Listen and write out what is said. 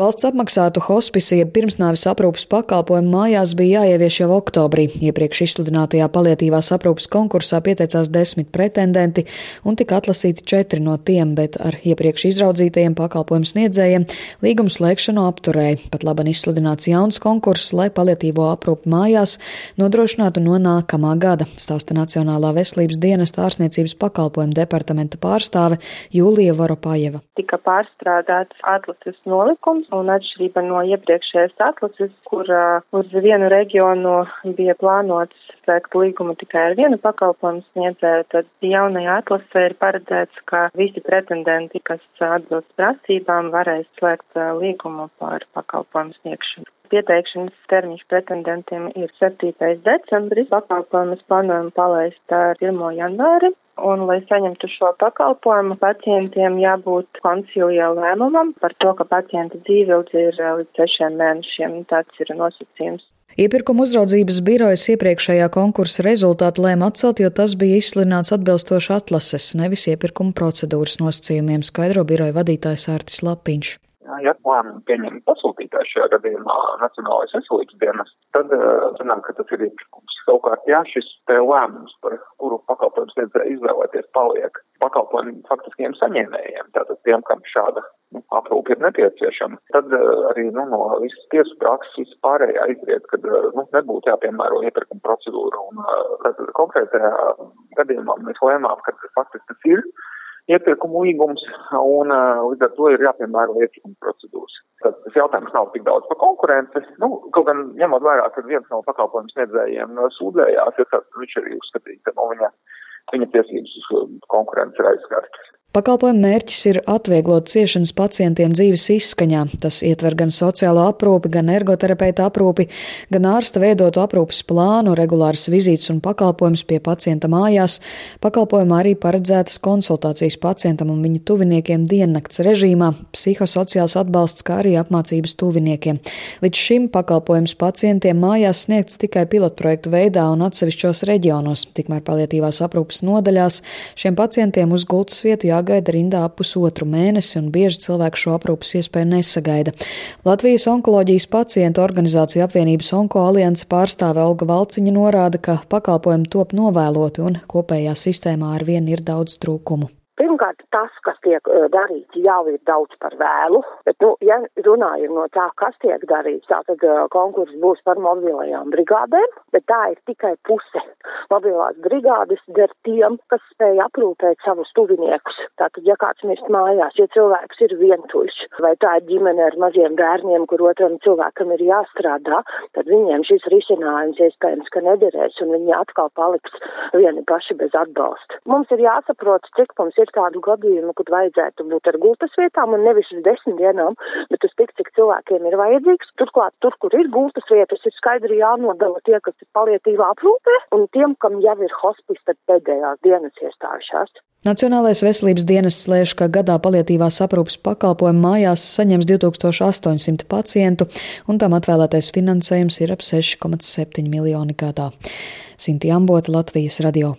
Valsts apmaksātu hospisi, jeb pirmsnāvis aprūpas pakalpojumu mājās bija jāievieš jau oktobrī. Iepriekš izsludinātajā palietīvās aprūpas konkursā pieteicās desmit pretendenti un tika atlasīti četri no tiem, bet ar iepriekš izraudzītajiem pakalpojumu sniedzējiem līgumu slēgšanu apturēja. Pat laban izsludināts jauns konkurss, lai palietīvo aprūpu mājās nodrošinātu no nākamā gada, stāsta Nacionālā veselības dienesta ārsniecības pakalpojumu departamenta pārstāve Jūlija Varopājeva. Tika pārstrādāts atlases nolikums un atšķirība no iepriekšējās atlases, kur uh, uz vienu reģionu bija plānots slēgt līgumu tikai ar vienu pakalpojumu sniedzēju, tad jaunajā atlasē ir paredzēts, ka visi pretendenti, kas atbilst prasībām, varēs slēgt līgumu par pakalpojumu sniegšanu. Pieteikšanas termiņš pretendentiem ir 7. decembris, pakalpojumus plānojam palaist ar 1. janvāri. Un, lai saņemtu šo pakalpojumu, pacientiem jābūt koncilijā lēmumam par to, ka pacienta dzīvildze ir līdz sešiem mēnešiem. Tāds ir nosacījums. Iepirkuma uzraudzības birojas iepriekšējā konkursa rezultātu lēma atcelt, jo tas bija izsludināts atbilstoši atlases, nevis iepirkuma procedūras nosacījumiem, skaidro biroja vadītājs Ārtis Lapiņš ja lēmumu pieņem pasūtītājs šajā gadījumā Nacionālais veselības dienas, tad zinām, ka tas ir iepirkums. Savukārt, ja šis te lēmums, par kuru pakalpojums sniedzēja izvēlēties, paliek pakalpojumu faktiskiem saņēmējiem, tātad tiem, kam šāda nu, aprūpe ir nepieciešama, tad arī nu, no visas tiesu prakses pārējā izriet, ka nu, nebūtu jāpiemēro iepirkuma procedūra. Un tad konkrētajā gadījumā mēs lēmām, ka faktiski tas ir iepirkumu līgums, un līdz ar to ir jāpiemēro iepirkuma procedūras. Tad tas jautājums nav tik daudz par konkurenci. Nu, kaut gan ņemot vērā, ka viens no pakalpojumu sniedzējiem sūdzējās, ja viņš arī uzskatīja, ka no viņa, viņa tiesības uz konkurenci ir aizskartas. Pakalpojuma mērķis ir atvieglot ciešanas pacientiem dzīves izskaņā. Tas ietver gan sociālo aprūpi, gan ergoterapeita aprūpi, gan ārsta veidotu aprūpes plānu, regulāras vizītes un pakalpojumus pie pacienta mājās. Pakalpojumā arī paredzētas konsultācijas pacientam un viņa tuviniekiem diennakts režīmā, psihosociāls atbalsts, kā arī apmācības tuviniekiem. Līdz šim pakalpojums pacientiem mājās sniegts tikai pilotprojektu veidā un atsevišķos reģionos, tikmēr palietīvās aprūpes nodaļās šiem pacientiem uz gultas vietu jā jāgaida rindā pusotru mēnesi, un bieži cilvēku šo aprūpas iespēju nesagaida. Latvijas onkoloģijas pacientu organizācija apvienības Onko alianses pārstāve Olga Valciņa norāda, ka pakalpojumi top novēloti un kopējā sistēmā ar vienu ir daudz trūkumu. Pirmkārt, tas, kas tiek darīts, jau ir daudz par vēlu, bet, nu, ja runājam no tā, kas tiek darīts, tātad konkurss būs par mobilajām brigādēm, bet tā ir tikai puse. Mobilās brigādes der tiem, kas spēj aprūpēt savus tuviniekus. Tātad, ja kāds mirst mājās, ja cilvēks ir vientuļš, vai tā ir ģimene ar maziem bērniem, kur otram cilvēkam ir jāstrādā, tad viņiem šis risinājums iespējams, ka nederēs, un viņi atkal paliks vieni paši bez atbalsta. Mums ir jāsaprot, cik mums ir ir tādu gadījumu, kad vajadzētu būt ar gultas vietām un nevis uz desmit dienām, bet uz tik, cik cilvēkiem ir vajadzīgs. Turklāt, tur, kur ir gultas vietas, ir skaidri jānodala tie, kas ir palietīvā aprūpē, un tiem, kam jau ir hospis, tad pēdējās dienas iestājušās. Nacionālais veselības dienas slēdz, ka gadā palietīvās aprūpas pakalpojumu mājās saņems 2800 pacientu, un tam atvēlētais finansējums ir ap 6,7 miljoni gadā. Sinti Ambota, Latvijas radio.